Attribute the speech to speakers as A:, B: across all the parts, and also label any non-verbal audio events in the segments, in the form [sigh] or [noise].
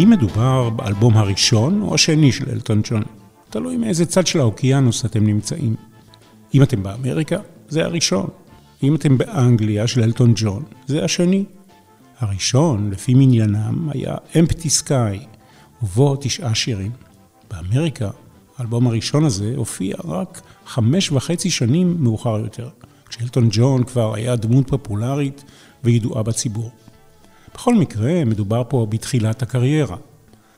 A: האם מדובר באלבום הראשון או השני של אלטון ג'ון? תלוי מאיזה צד של האוקיינוס אתם נמצאים. אם אתם באמריקה, זה הראשון. אם אתם באנגליה של אלטון ג'ון, זה השני. הראשון, לפי מניינם, היה Empty Sky, ובו תשעה שירים. באמריקה, האלבום הראשון הזה הופיע רק חמש וחצי שנים מאוחר יותר, כשאלטון ג'ון כבר היה דמות פופולרית וידועה בציבור. בכל מקרה, מדובר פה בתחילת הקריירה.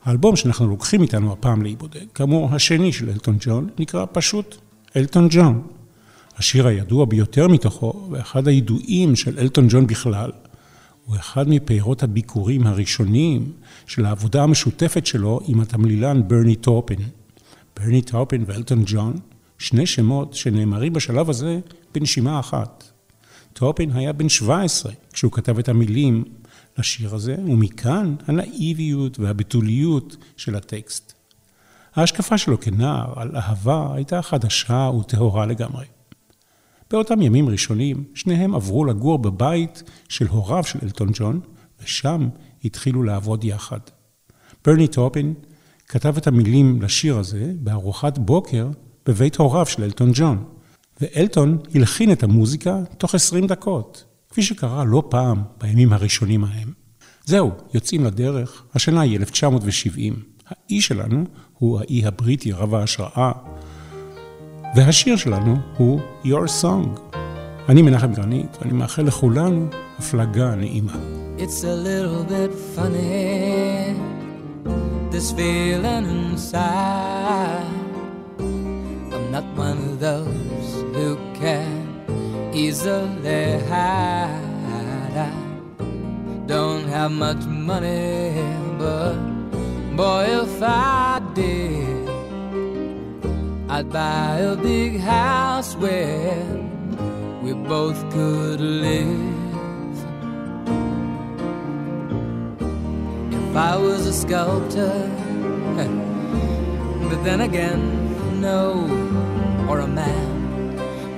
A: האלבום שאנחנו לוקחים איתנו הפעם לאי בודד, כאמור השני של אלטון ג'ון, נקרא פשוט אלטון ג'ון. השיר הידוע ביותר מתוכו, ואחד הידועים של אלטון ג'ון בכלל, הוא אחד מפירות הביקורים הראשונים של העבודה המשותפת שלו עם התמלילן ברני טופין. ברני טופין ואלטון ג'ון, שני שמות שנאמרים בשלב הזה בנשימה אחת. טופין היה בן 17 כשהוא כתב את המילים לשיר הזה, ומכאן הנאיביות והבתוליות של הטקסט. ההשקפה שלו כנער על אהבה הייתה חדשה וטהורה לגמרי. באותם ימים ראשונים, שניהם עברו לגור בבית של הוריו של אלטון ג'ון, ושם התחילו לעבוד יחד. ברני טופין כתב את המילים לשיר הזה בארוחת בוקר בבית הוריו של אלטון ג'ון, ואלטון הלחין את המוזיקה תוך 20 דקות. כפי שקרה לא פעם בימים הראשונים ההם. זהו, יוצאים לדרך, השנה היא 1970. האי שלנו הוא האי הבריטי רב ההשראה, והשיר שלנו הוא Your Song. אני מנחם גרנית, ואני מאחל לכולנו הפלגה נעימה.
B: It's a little bit funny, this feeling inside. I'm not one of those easily hide. I don't have much money, but boy, if I did, I'd buy a big house where we both could live. If I was a sculptor, [laughs] but then again, no, or a man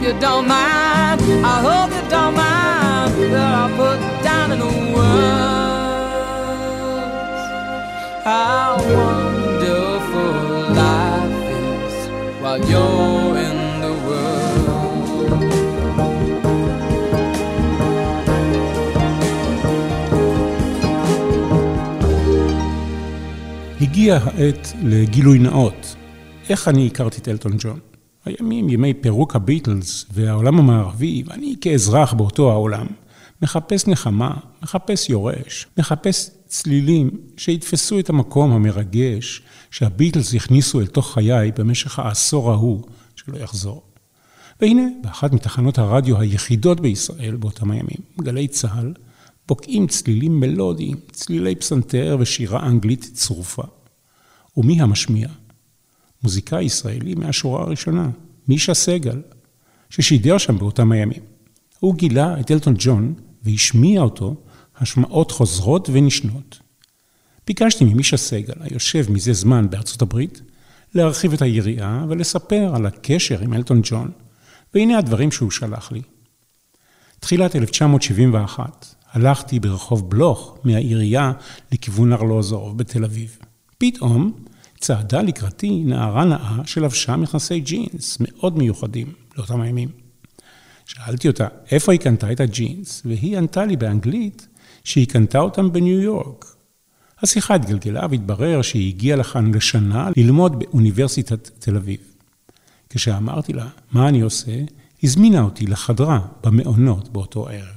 B: hope you don't mind. I hope you don't mind that I put down in the words how wonderful life is while you're in the world.
A: הגיעה העת לגילוי נאות. איך אני הכרתי את אלטון ג'ון? הימים, ימי פירוק הביטלס והעולם המערבי, ואני כאזרח באותו העולם, מחפש נחמה, מחפש יורש, מחפש צלילים שיתפסו את המקום המרגש שהביטלס הכניסו אל תוך חיי במשך העשור ההוא, שלא יחזור. והנה, באחת מתחנות הרדיו היחידות בישראל באותם הימים, גלי צה"ל, בוקעים צלילים מלודיים, צלילי פסנתר ושירה אנגלית צרופה. ומי המשמיע? מוזיקאי ישראלי מהשורה הראשונה, מישה סגל, ששידר שם באותם הימים. הוא גילה את אלטון ג'ון והשמיע אותו השמעות חוזרות ונשנות. ביקשתי ממישה סגל, היושב מזה זמן בארצות הברית, להרחיב את היריעה ולספר על הקשר עם אלטון ג'ון, והנה הדברים שהוא שלח לי. תחילת 1971, הלכתי ברחוב בלוך מהעירייה לכיוון ארלוזורוב בתל אביב. פתאום צעדה לקראתי נערה נאה שלבשה מכנסי ג'ינס מאוד מיוחדים לאותם הימים. שאלתי אותה איפה היא קנתה את הג'ינס, והיא ענתה לי באנגלית שהיא קנתה אותם בניו יורק. השיחה התגלגלה והתברר שהיא הגיעה לכאן לשנה ללמוד באוניברסיטת תל אביב. כשאמרתי לה מה אני עושה, הזמינה אותי לחדרה במעונות באותו ערב.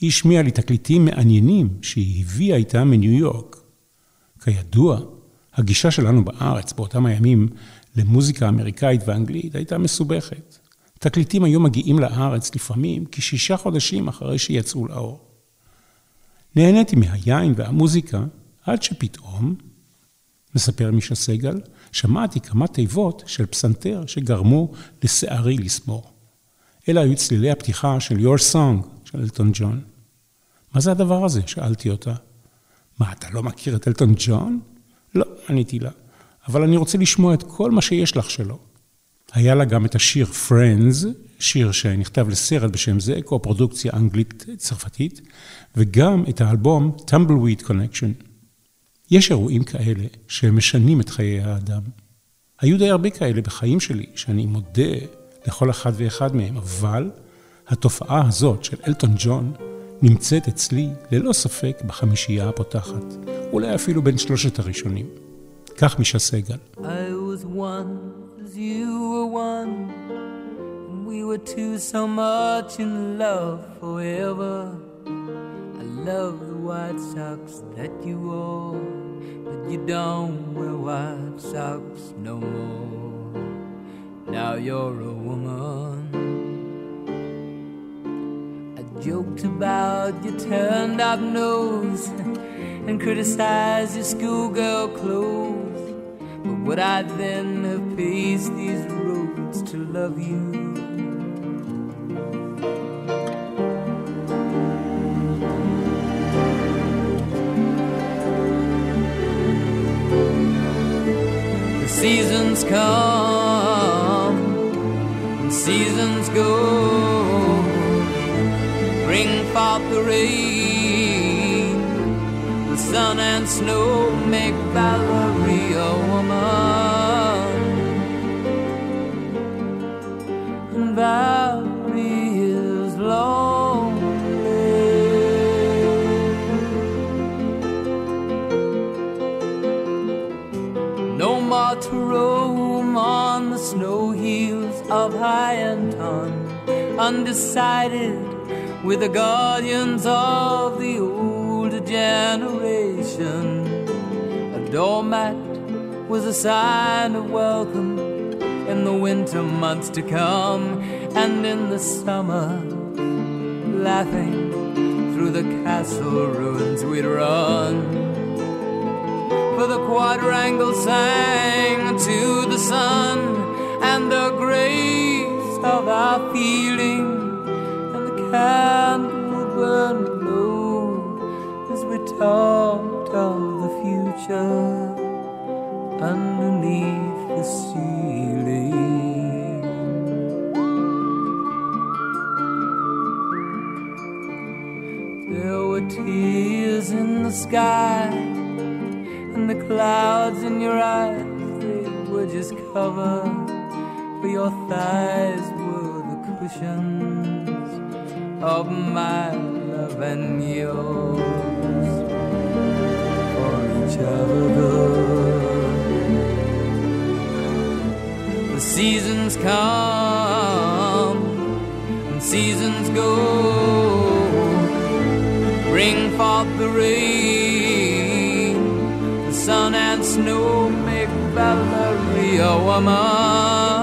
A: היא השמיעה לי תקליטים מעניינים שהיא הביאה איתה מניו יורק. כידוע, הגישה שלנו בארץ באותם הימים למוזיקה אמריקאית ואנגלית הייתה מסובכת. תקליטים היו מגיעים לארץ לפעמים כשישה חודשים אחרי שיצאו לאור. נהניתי מהיין והמוזיקה עד שפתאום, מספר מישה סגל, שמעתי כמה תיבות של פסנתר שגרמו לשערי לסמור. אלה היו צלילי הפתיחה של Your Song של אלטון ג'ון. מה זה הדבר הזה? שאלתי אותה. מה, אתה לא מכיר את אלטון ג'ון? לא, עניתי לה, אבל אני רוצה לשמוע את כל מה שיש לך שלו. היה לה גם את השיר Friends, שיר שנכתב לסרט בשם זה, קו-פרודוקציה אנגלית-צרפתית, וגם את האלבום Tumbleweed Connection. יש אירועים כאלה שמשנים את חיי האדם. היו די הרבה כאלה בחיים שלי, שאני מודה לכל אחד ואחד מהם, אבל התופעה הזאת של אלטון ג'ון נמצאת אצלי ללא ספק בחמישייה הפותחת, אולי אפילו בין שלושת הראשונים. כך מישה סגל.
B: We were so much in love forever. I love the that you but you don't wear white socks no more. Now you're a woman. Joked about your turned up nose and criticized your schoolgirl clothes. But would I then have paced these roads to love you? The seasons come and seasons go. Forth the rain, the sun and snow make Valerie a woman. And Valerie is lonely. No more to roam on the snow heels of high and undecided with the guardians of the old generation. A doormat was a sign of welcome in the winter months to come, and in the summer, laughing through the castle ruins we'd run for the quadrangle sang to the sun and the grace of our feeling, and the candle burned low as we talked of the future underneath the ceiling. There were tears in the sky and the clouds in your eyes, they were just cover. For your thighs were the cushions of my love and yours for each other. The seasons come and seasons go, bring forth the rain the sun and snow make Valerie a woman.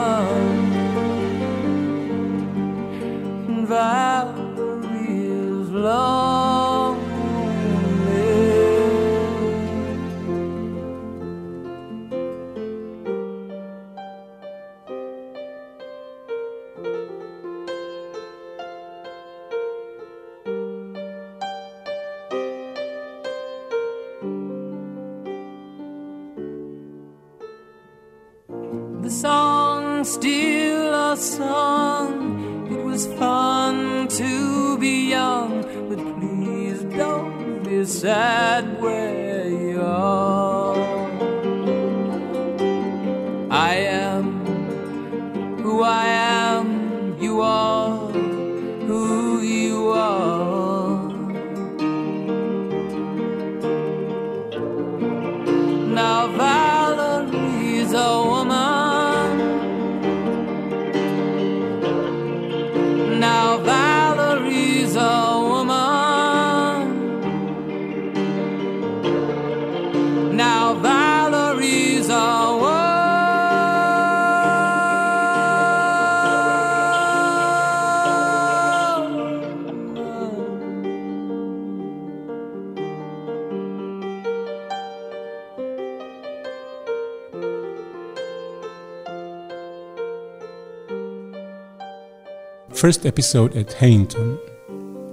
A: First episode at היינטון.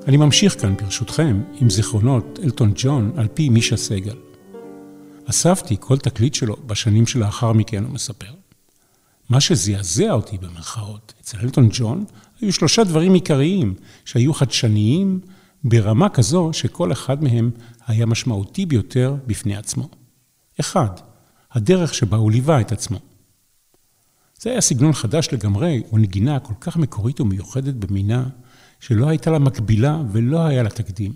A: אני ממשיך כאן, ברשותכם, עם זיכרונות אלטון ג'ון על פי מישה סגל. אספתי כל תקליט שלו בשנים שלאחר מכן, הוא מספר. מה שזעזע אותי במרכאות אצל אלטון ג'ון, היו שלושה דברים עיקריים שהיו חדשניים ברמה כזו שכל אחד מהם היה משמעותי ביותר בפני עצמו. אחד, הדרך שבה הוא ליווה את עצמו. זה היה סגנון חדש לגמרי, ונגינה כל כך מקורית ומיוחדת במינה, שלא הייתה לה מקבילה ולא היה לה תקדים.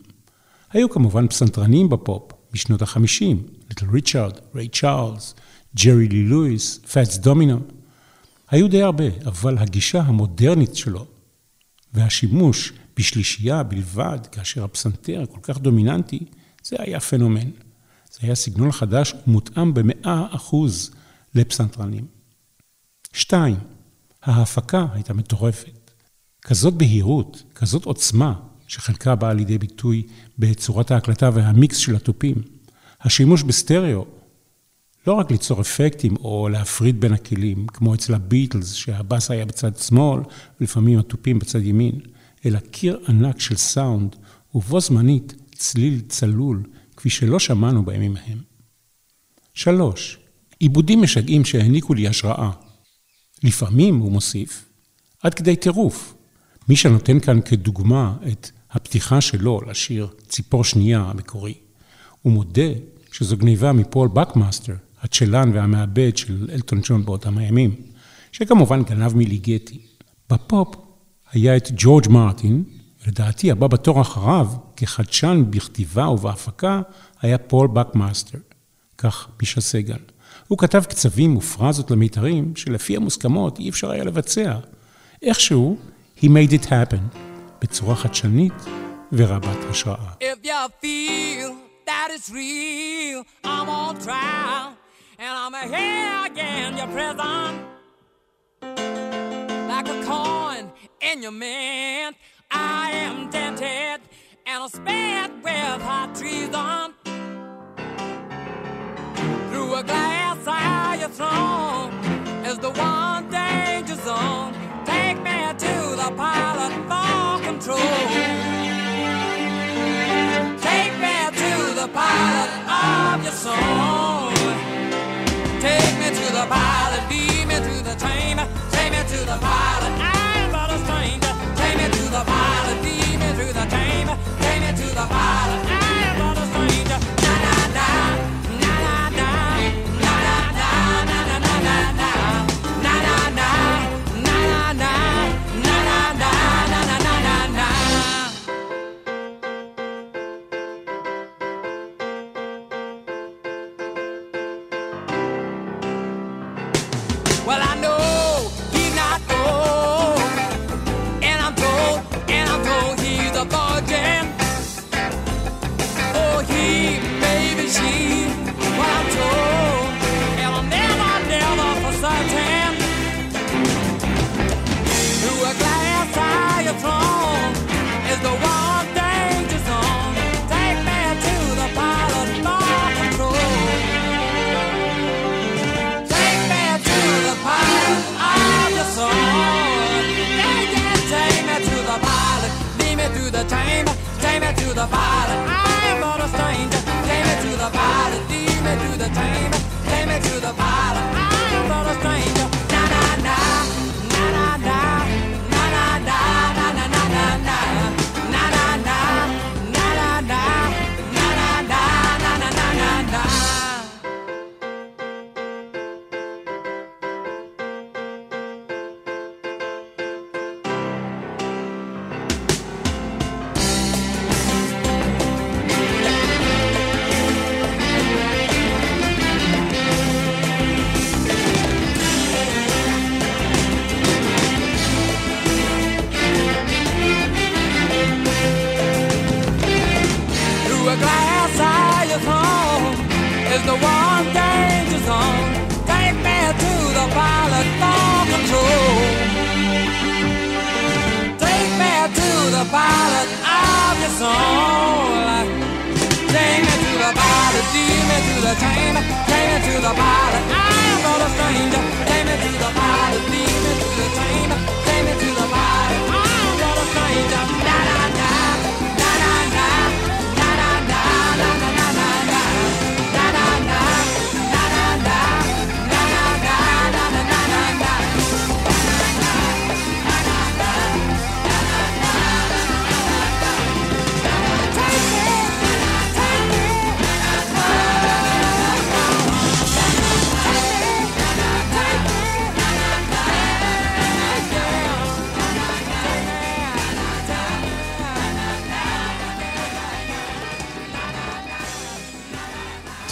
A: היו כמובן פסנתרנים בפופ משנות החמישים, ליטל ריצ'ארד, ריי צ'ארלס, ג'רי לי לואיס, פאטס דומינו. היו די הרבה, אבל הגישה המודרנית שלו והשימוש בשלישייה בלבד, כאשר הפסנתר כל כך דומיננטי, זה היה פנומן. זה היה סגנון חדש ומותאם במאה אחוז לפסנתרנים. שתיים, ההפקה הייתה מטורפת. כזאת בהירות, כזאת עוצמה, שחלקה באה לידי ביטוי בצורת ההקלטה והמיקס של התופים. השימוש בסטריאו, לא רק ליצור אפקטים או להפריד בין הכלים, כמו אצל הביטלס, שהבאס היה בצד שמאל, ולפעמים התופים בצד ימין, אלא קיר ענק של סאונד, ובו זמנית צליל צלול, כפי שלא שמענו בימים ההם. שלוש, עיבודים משגעים שהעניקו לי השראה. לפעמים, הוא מוסיף, עד כדי טירוף. מישה נותן כאן כדוגמה את הפתיחה שלו לשיר ציפור שנייה המקורי, הוא מודה שזו גניבה מפול בקמאסטר, הצ'לן והמעבד של אלטון ג'ון באותם הימים, שכמובן גנב מליגטי. בפופ היה את ג'ורג' מרטין, ולדעתי הבא בתור אחריו, כחדשן בכתיבה ובהפקה, היה פול בקמאסטר, כך מישה סגל.
B: הוא כתב קצבים ופרזות למיתרים שלפי המוסכמות אי אפשר היה לבצע. איכשהו, he made it happen, בצורה חדשנית ורבת השראה. If you feel that it's real, I'm on trial, and I'm here in your prison. Like a coin in your mint, I am dented, and I'm spared with hot treason. Through a glass your throne is the one danger zone. Take me to the pilot for control. Take me to the pilot of your soul. Take me to the pilot, lead me to the chamber. Take me to the pilot, I'm but a stranger. Take me to the pilot, lead me to the chamber. Take me to the pilot,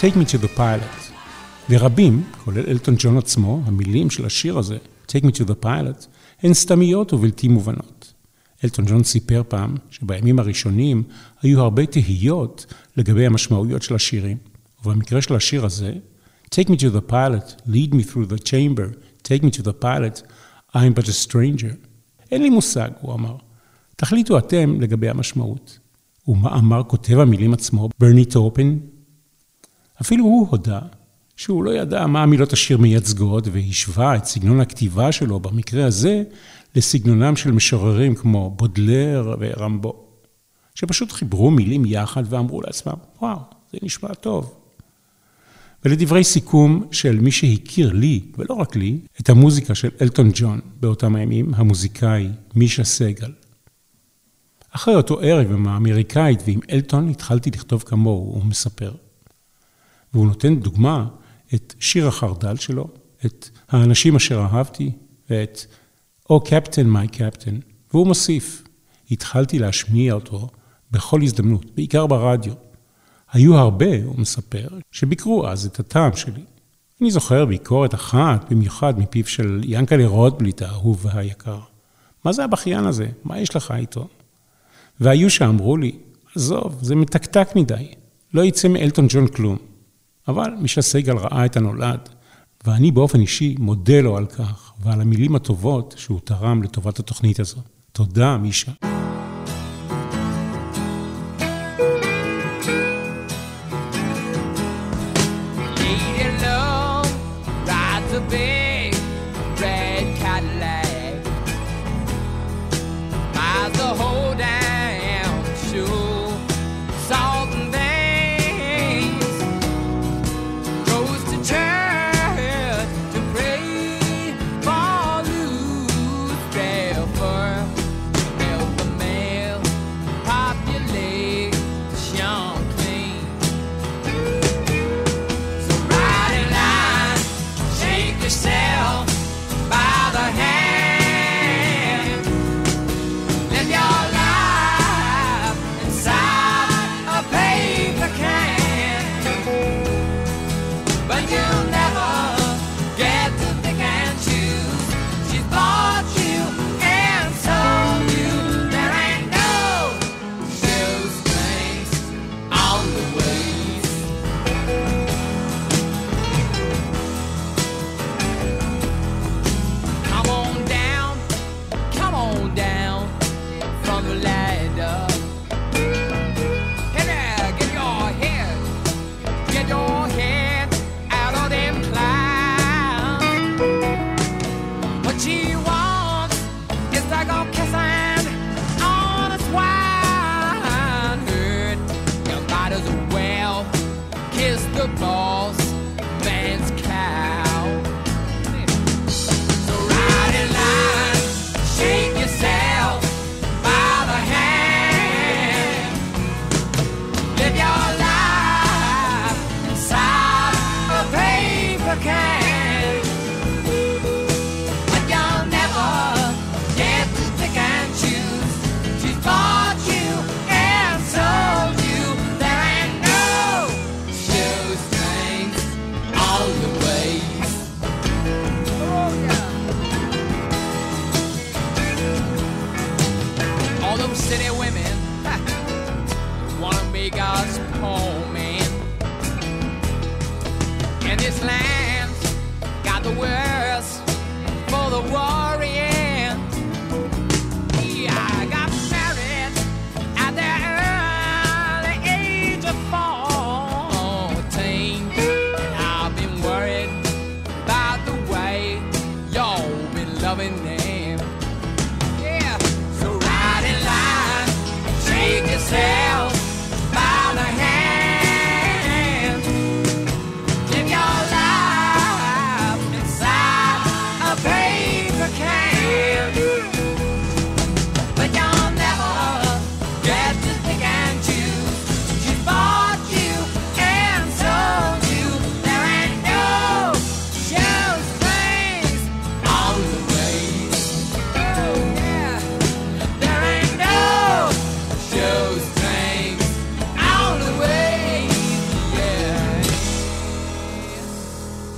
B: Take me to the pilot. לרבים, כולל אלטון ג'ון עצמו, המילים של השיר הזה, Take me to the pilot, הן סתמיות ובלתי מובנות. אלטון ג'ון סיפר פעם שבימים הראשונים היו הרבה תהיות לגבי המשמעויות של השירים, ובמקרה של השיר הזה, Take me to the pilot, lead me through the chamber, take me to the pilot, I'm but a stranger. אין לי מושג, הוא אמר. תחליטו אתם לגבי המשמעות. ומה אמר כותב המילים עצמו, ברני טופן? אפילו הוא הודה שהוא לא ידע מה מילות השיר מייצגות, והשווה את סגנון הכתיבה שלו, במקרה הזה, לסגנונם של משוררים כמו בודלר ורמבו, שפשוט חיברו מילים יחד ואמרו לעצמם, וואו, זה נשמע טוב. ולדברי סיכום של מי שהכיר לי, ולא רק לי, את המוזיקה של אלטון ג'ון באותם הימים, המוזיקאי מישה סגל. אחרי אותו ערב עם האמריקאית ועם אלטון התחלתי לכתוב כמוהו, הוא מספר. והוא נותן דוגמה את שיר החרדל שלו, את האנשים אשר אהבתי, ואת Oh Captain, my Captain, והוא מוסיף, התחלתי להשמיע אותו בכל הזדמנות, בעיקר ברדיו. היו הרבה, הוא מספר, שביקרו אז את הטעם שלי. אני זוכר ביקורת אחת, במיוחד מפיו של ינקלה רוטבליט האהוב והיקר. מה זה הבכיין הזה? מה יש לך איתו? והיו שאמרו לי, עזוב, זה מתקתק מדי, לא יצא מאלטון ג'ון כלום. אבל מישה סגל ראה את הנולד, ואני באופן אישי מודה לו על כך, ועל המילים הטובות שהוא תרם לטובת התוכנית הזו. תודה, מישה.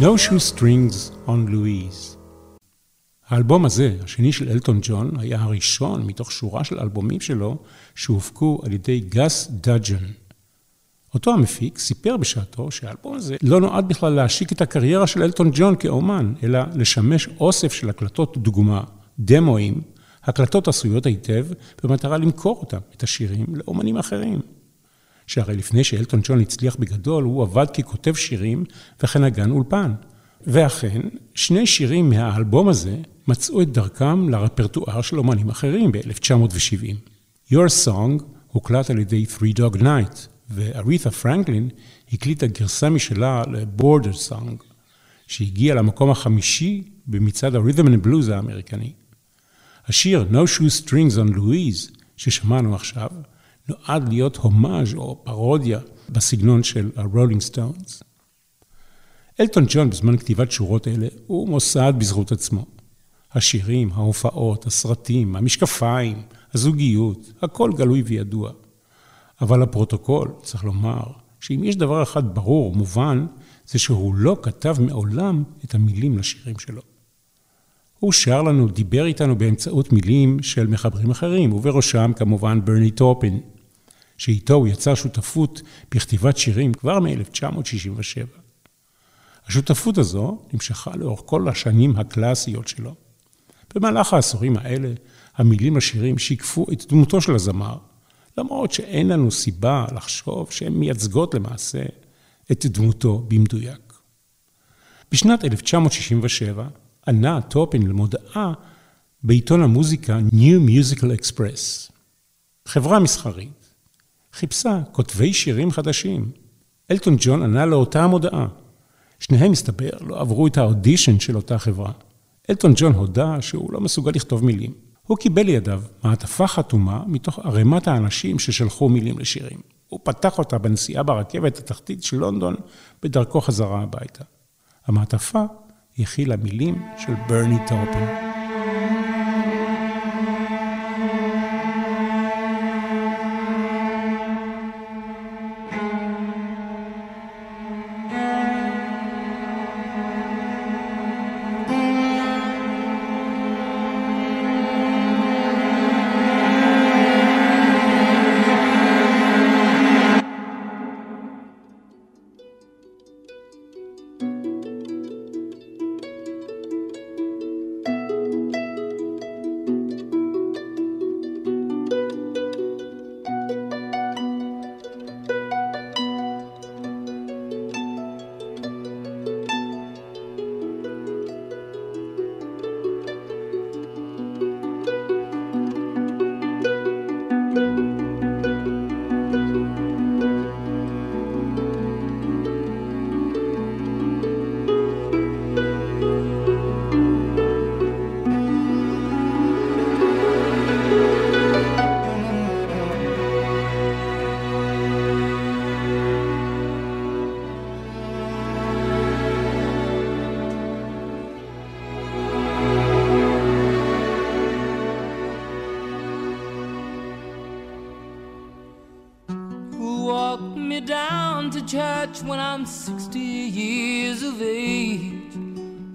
B: No Strings on Louise. האלבום הזה, השני של אלטון ג'ון, היה הראשון מתוך שורה של אלבומים שלו שהופקו על ידי גס דאג'ן. אותו המפיק סיפר בשעתו שהאלבום הזה לא נועד בכלל להשיק את הקריירה של אלטון ג'ון כאומן, אלא לשמש אוסף של הקלטות דוגמה, דמואים, הקלטות עשויות היטב, במטרה למכור אותם, את השירים, לאומנים אחרים. שהרי לפני שאלטון ג'ון הצליח בגדול, הוא עבד ככותב שירים וכן נגן אולפן. ואכן, שני שירים מהאלבום הזה מצאו את דרכם לרפרטואר של אומנים אחרים ב-1970. Your Song הוקלט על ידי Three Dog Night, ואריתה פרנקלין הקליטה גרסה משלה ל-Border Song, שהגיע למקום החמישי במצעד ה-Rhythm and Blues האמריקני. השיר No Shoe Strings on Louise, ששמענו עכשיו, נועד להיות הומאז' או פרודיה בסגנון של הרולינג סטונס. אלטון ג'ון בזמן כתיבת שורות אלה הוא מוסד בזכות עצמו. השירים, ההופעות, הסרטים, המשקפיים, הזוגיות, הכל גלוי וידוע. אבל לפרוטוקול צריך לומר שאם יש דבר אחד ברור ומובן, זה שהוא לא כתב מעולם את המילים לשירים שלו. הוא שר לנו, דיבר איתנו באמצעות מילים של מחברים אחרים, ובראשם כמובן ברני טופין, שאיתו הוא יצר שותפות בכתיבת שירים כבר מ-1967. השותפות הזו נמשכה לאורך כל השנים הקלאסיות שלו. במהלך העשורים האלה, המילים לשירים שיקפו את דמותו של הזמר, למרות שאין לנו סיבה לחשוב שהן מייצגות למעשה את דמותו במדויק. בשנת 1967 ענה טופין למודעה בעיתון המוזיקה New Musical Express. חברה מסחרית חיפשה כותבי שירים חדשים. אלטון ג'ון ענה לאותה המודעה. שניהם, מסתבר, לא עברו את האודישן של אותה חברה. אלטון ג'ון הודה שהוא לא מסוגל לכתוב מילים. הוא קיבל לידיו מעטפה חתומה מתוך ערימת האנשים ששלחו מילים לשירים. הוא פתח אותה בנסיעה ברכבת התחתית של לונדון בדרכו חזרה הביתה. המעטפה הכילה מילים של ברני טופין. I'm 60 years of age.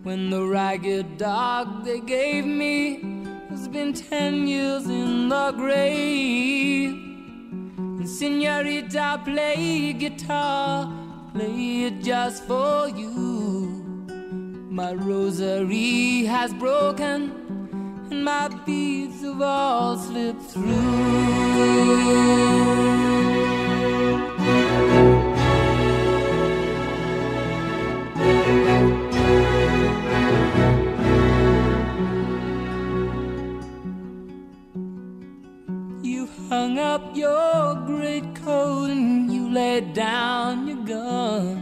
B: When the ragged dog they gave me has been 10 years in the grave. And Senorita, play guitar, play it just for you. My rosary has broken and my beads have all slipped through. Up your great coat and you laid down your gun.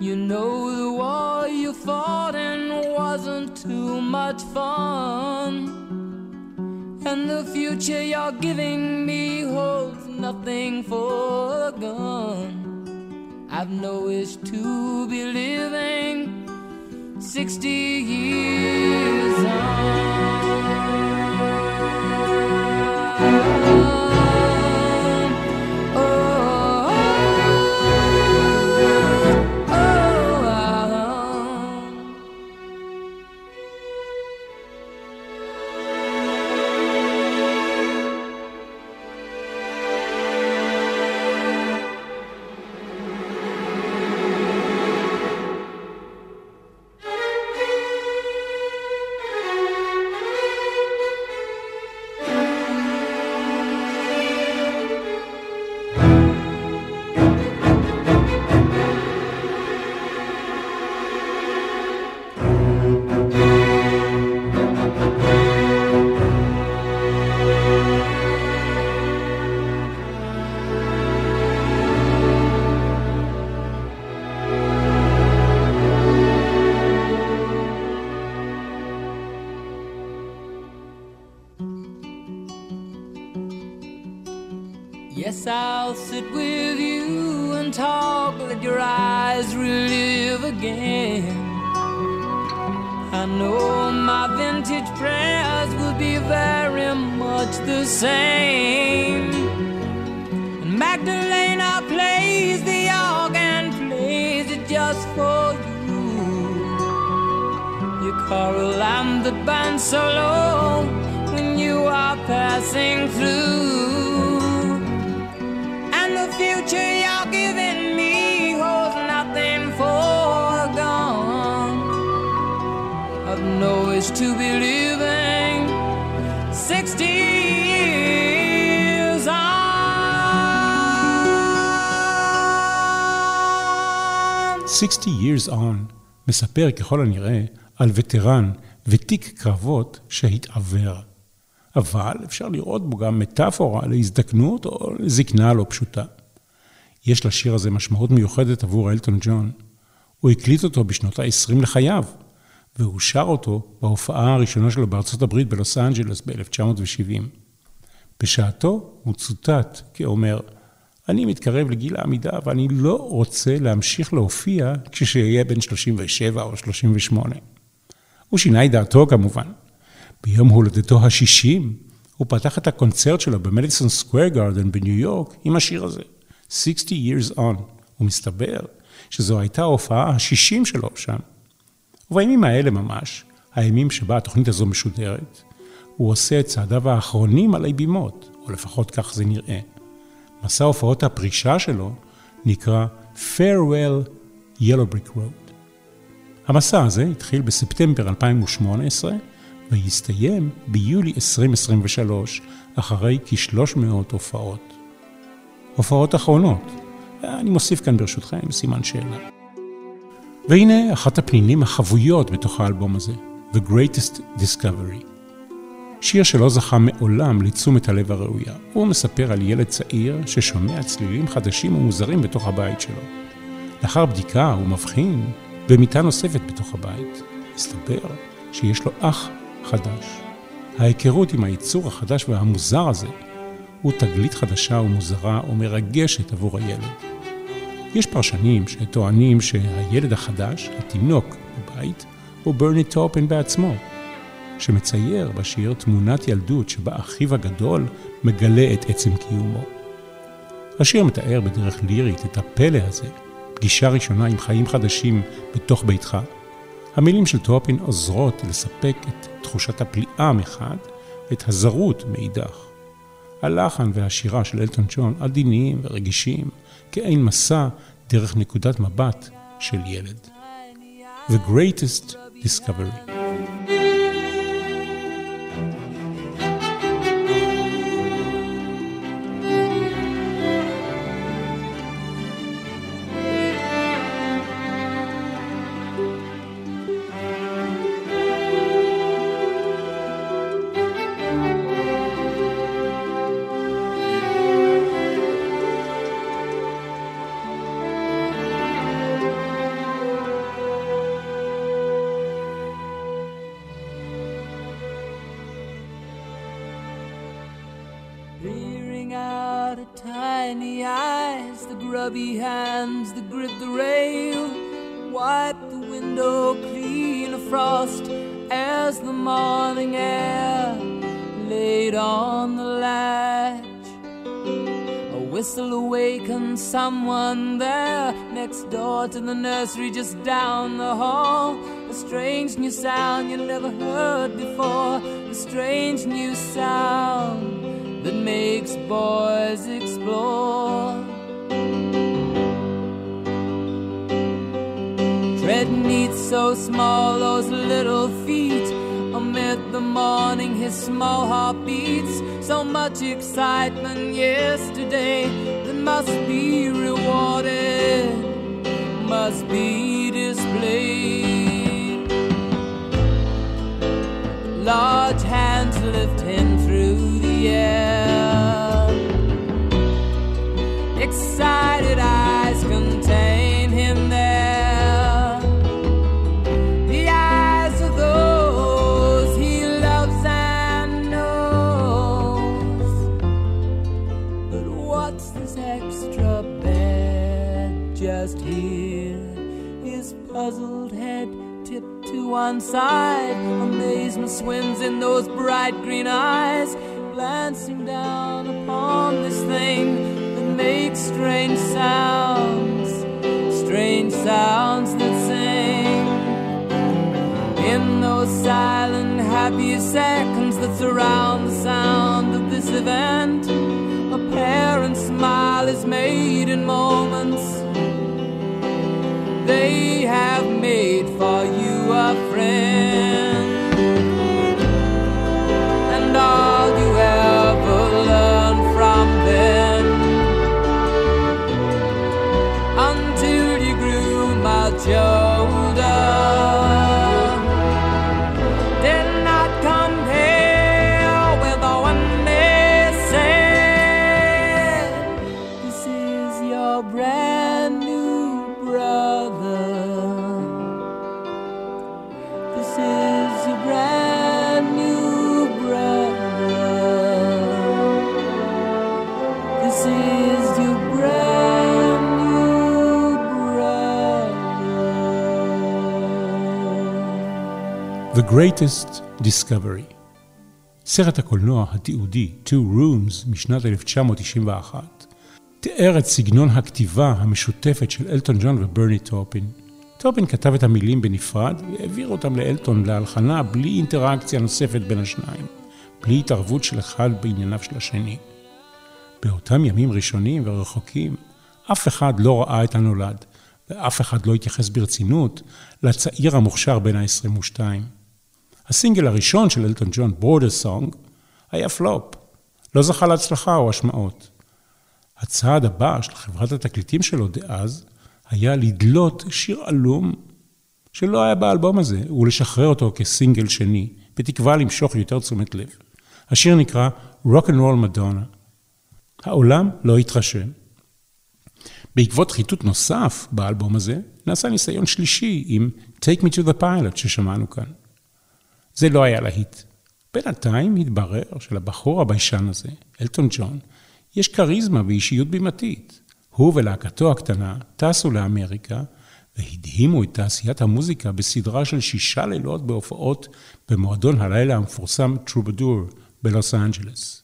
B: You know the war you fought in wasn't too much fun. And the future you're giving me holds nothing for a gun. I've no wish to be living 60 years on. I'll sit with you and talk, let your eyes relive again. I know my vintage prayers will be very much the same. And Magdalena plays the organ, plays it just for you. Your choral and the band solo when you are passing through. No wish to be living sixty years on.
A: 60 years on מספר ככל הנראה על וטרן ותיק קרבות שהתעוור. אבל אפשר לראות בו גם מטאפורה להזדקנות או לזקנה לא פשוטה. יש לשיר הזה משמעות מיוחדת עבור אלטון ג'ון. הוא הקליט אותו בשנות ה-20 לחייו, והוא שר אותו בהופעה הראשונה שלו בארצות הברית בלוס אנג'לס ב-1970. בשעתו הוא צוטט כאומר, אני מתקרב לגיל העמידה ואני לא רוצה להמשיך להופיע כשאהיה בן 37 או 38. הוא שינה את דעתו כמובן. ביום הולדתו ה-60 הוא פתח את הקונצרט שלו במדיסון סקוויר גארדן בניו יורק עם השיר הזה, 60 years on. ומסתבר שזו הייתה ההופעה ה-60 שלו שם. ובימים האלה ממש, הימים שבה התוכנית הזו משודרת, הוא עושה את צעדיו האחרונים עלי בימות, או לפחות כך זה נראה. מסע הופעות הפרישה שלו נקרא Farewell Yellow Brick Road. המסע הזה התחיל בספטמבר 2018 ויסתיים ביולי 2023, אחרי כ-300 הופעות. הופעות אחרונות, אני מוסיף כאן ברשותכם סימן שאלה. והנה אחת הפנינים החבויות בתוך האלבום הזה, The Greatest Discovery. שיר שלא זכה מעולם לתשומת הלב הראויה. הוא מספר על ילד צעיר ששומע צלילים חדשים ומוזרים בתוך הבית שלו. לאחר בדיקה הוא מבחין במיטה נוספת בתוך הבית. מסתבר שיש לו אח חדש. ההיכרות עם היצור החדש והמוזר הזה הוא תגלית חדשה ומוזרה ומרגשת עבור הילד. יש פרשנים שטוענים שהילד החדש, התינוק בבית, הוא ברני טופן בעצמו, שמצייר בשיר תמונת ילדות שבה אחיו הגדול מגלה את עצם קיומו. השיר מתאר בדרך לירית את הפלא הזה, פגישה ראשונה עם חיים חדשים בתוך ביתך. המילים של טופין עוזרות לספק את תחושת הפליאה מחד ואת הזרות מאידך. הלחן והשירה של אלטון ג'ון עדינים ורגישים, כאין מסע דרך נקודת מבט של ילד. The greatest discovery.
B: One side. Amazement swims in those bright green eyes, glancing down upon this thing that makes strange sounds, strange sounds that sing in those silent, happy seconds that surround the sound of this event. A parent's smile is made in moments they have made for you a friend. The
A: Greatest Discovery. סרט הקולנוע התיעודי Two Rooms משנת 1991 תיאר את סגנון הכתיבה המשותפת של אלטון ג'ון וברני טופין. טופין כתב את המילים בנפרד והעביר אותם לאלטון להלחנה בלי אינטראקציה נוספת בין השניים, בלי התערבות של אחד בענייניו של השני. באותם ימים ראשונים ורחוקים, אף אחד לא ראה את הנולד, ואף אחד לא התייחס ברצינות לצעיר המוכשר בין ה-22. הסינגל הראשון של אלטון ג'ון, בורדר סונג, היה פלופ. לא זכה להצלחה או השמעות. הצעד הבא של חברת התקליטים שלו דאז, היה לדלות שיר עלום שלא היה באלבום הזה, ולשחרר אותו כסינגל שני, בתקווה למשוך יותר תשומת לב. השיר נקרא Rock and Roll Madonna. העולם לא התרשם. בעקבות חיטוט נוסף באלבום הזה, נעשה ניסיון שלישי עם Take Me to the Pilot ששמענו כאן. זה לא היה להיט. בינתיים התברר שלבחור הביישן הזה, אלטון ג'ון, יש כריזמה ואישיות בימתית. הוא ולהקתו הקטנה טסו לאמריקה והדהימו את תעשיית המוזיקה בסדרה של שישה לילות בהופעות במועדון הלילה המפורסם טרובדור בלוס אנג'לס.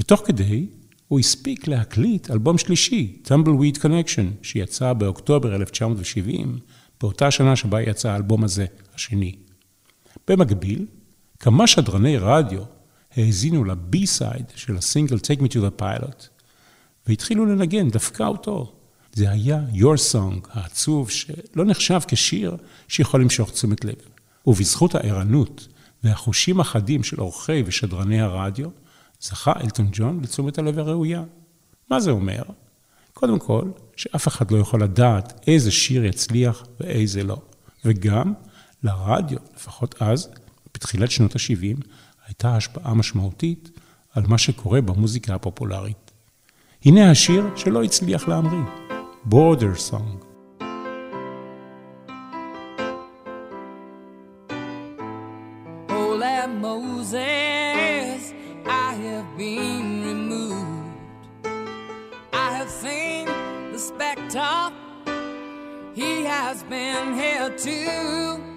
A: ותוך כדי הוא הספיק להקליט אלבום שלישי, Tumbleweed Connection, שיצא באוקטובר 1970, באותה שנה שבה יצא האלבום הזה, השני. במקביל, כמה שדרני רדיו האזינו לבי-סייד של הסינגל Take Me to the Pilot, והתחילו לנגן דווקא אותו. זה היה Your Song העצוב, שלא נחשב כשיר שיכול למשוך תשומת לב. ובזכות הערנות והחושים החדים של עורכי ושדרני הרדיו, זכה אלטון ג'ון לתשומת הלב הראויה. מה זה אומר? קודם כל, שאף אחד לא יכול לדעת איזה שיר יצליח ואיזה לא. וגם לרדיו, לפחות אז, בתחילת שנות ה-70, הייתה השפעה משמעותית על מה שקורה במוזיקה הפופולרית. הנה השיר שלא הצליח להמריא, Border Song.
B: Spectre, he has been here too.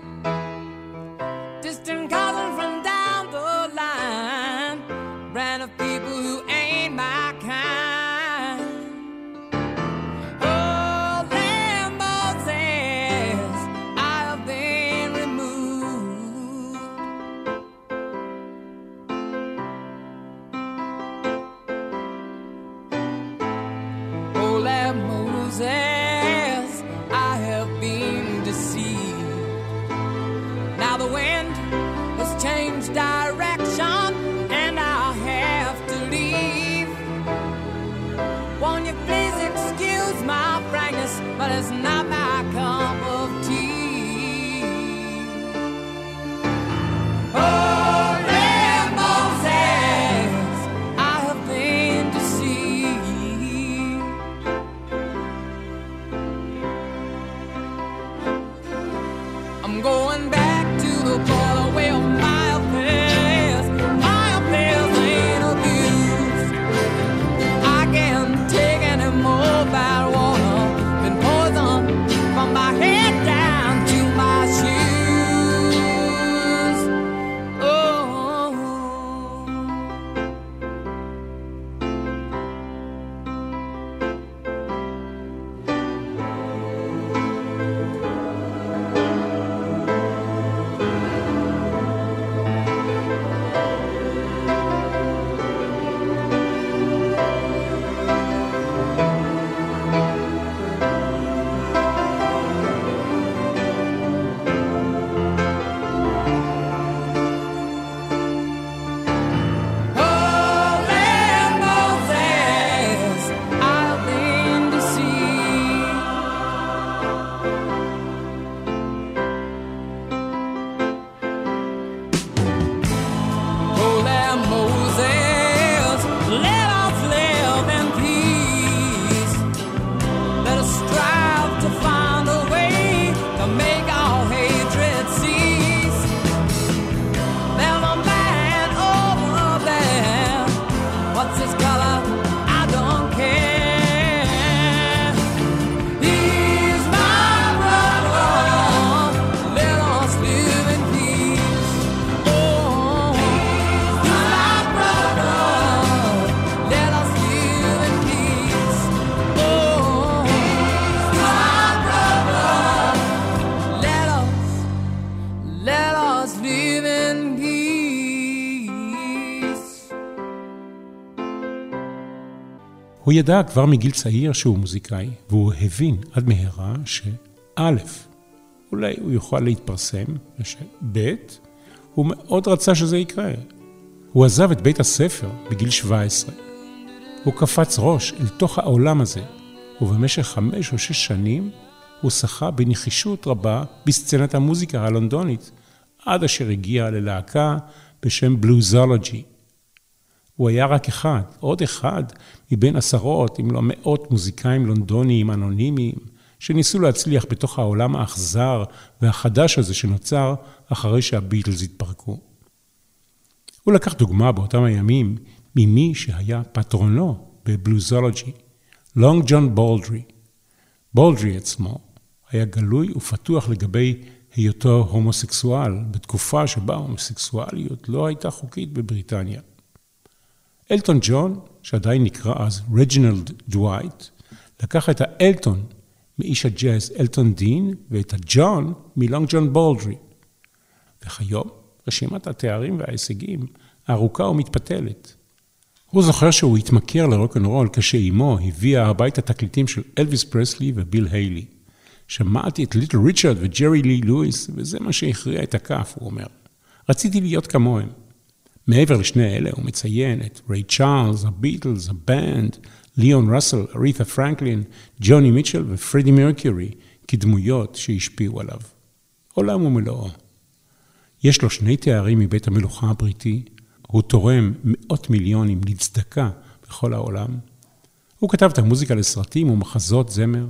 A: הוא ידע כבר מגיל צעיר שהוא מוזיקאי, והוא הבין עד מהרה שא', אולי הוא יוכל להתפרסם, ושב', הוא מאוד רצה שזה יקרה. הוא עזב את בית הספר בגיל 17. הוא קפץ ראש אל תוך העולם הזה, ובמשך חמש או שש שנים הוא שחה בנחישות רבה בסצנת המוזיקה הלונדונית, עד אשר הגיע ללהקה בשם בלוזולוגי. הוא היה רק אחד, עוד אחד, מבין עשרות, אם לא מאות מוזיקאים לונדוניים אנונימיים, שניסו להצליח בתוך העולם האכזר והחדש הזה שנוצר אחרי שהביטלס התפרקו. הוא לקח דוגמה באותם הימים ממי שהיה פטרונו בבלוזולוגי, לונג ג'ון בולדרי. בולדרי עצמו היה גלוי ופתוח לגבי היותו הומוסקסואל, בתקופה שבה הומוסקסואליות לא הייתה חוקית בבריטניה. אלטון ג'ון, שעדיין נקרא אז רג'ינלד דווייט, לקח את האלטון מאיש הג'אז אלטון דין ואת הג'ון מלונג ג'ון בולדרי. וכיום רשימת התארים וההישגים ארוכה ומתפתלת. הוא זוכר שהוא התמכר לרוקנרול כשאימו הביאה הביתה תקליטים של אלוויס פרסלי וביל היילי. שמעתי את ליטל ריצ'רד וג'רי לי לואיס, וזה מה שהכריע את הכף, הוא אומר. רציתי להיות כמוהם. מעבר לשני אלה הוא מציין את ריי צ'ארלס, הביטלס, הבנד, ליאון ראסל, אריתה פרנקלין, ג'וני מיטשל ופרדי מרקיורי כדמויות שהשפיעו עליו. עולם ומלואו. יש לו שני תארים מבית המלוכה הבריטי, הוא תורם מאות מיליונים לצדקה בכל העולם. הוא כתב את המוזיקה לסרטים ומחזות זמר.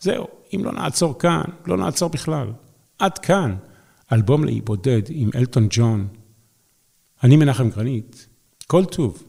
A: זהו, אם לא נעצור כאן, לא נעצור בכלל. עד כאן, אלבום לאי בודד עם אלטון ג'ון. אני מנחם גרנית, כל טוב.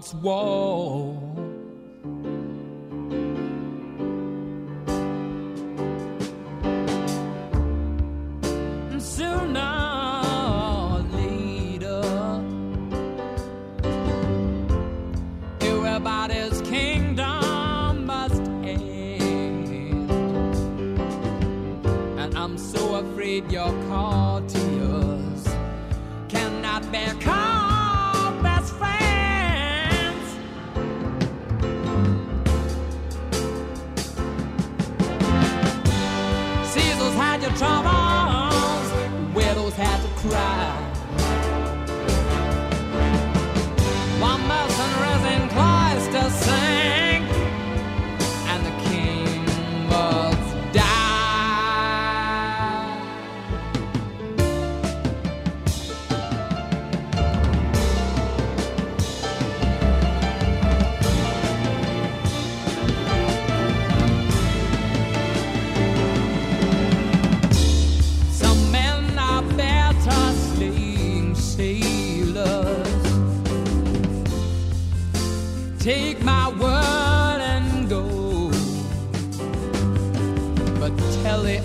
B: once wore. Sooner or later, everybody's kingdom must end, and I'm so afraid you're caught.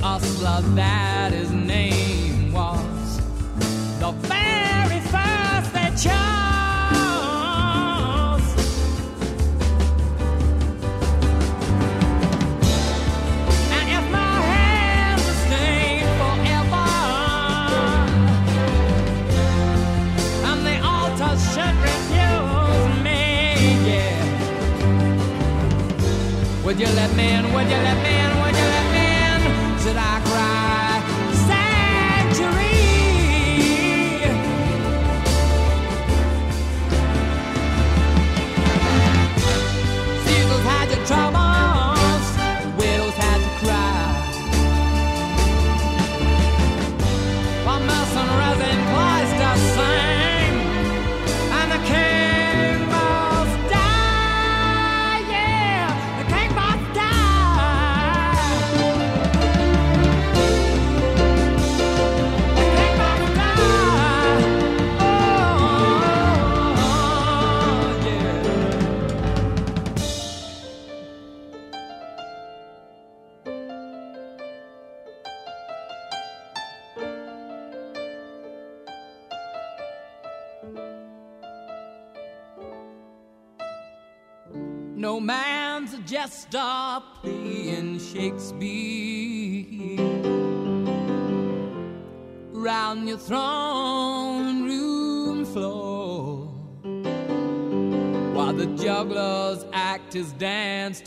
B: hustler that his name was. The very first that chose. And if my hands are stained forever, and the altar should refuse me, yeah. Would you let me in? Would you let me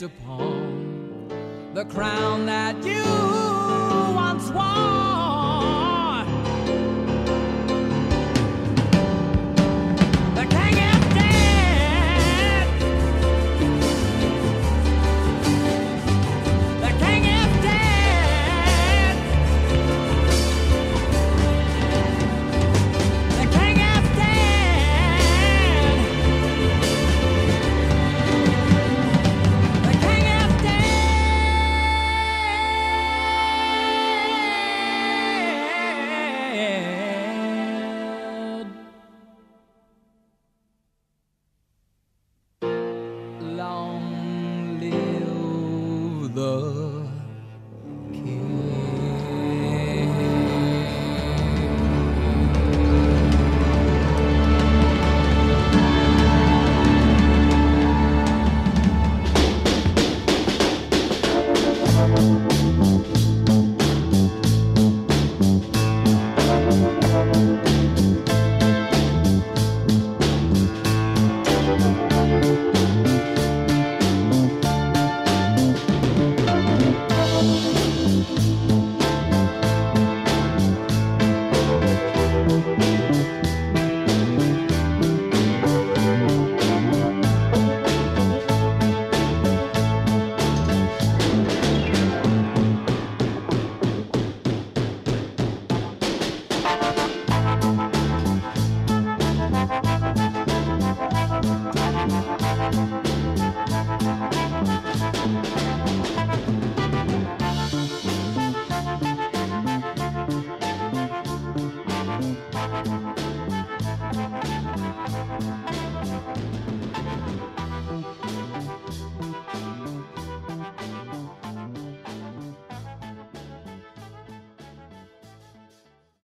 B: upon the crown.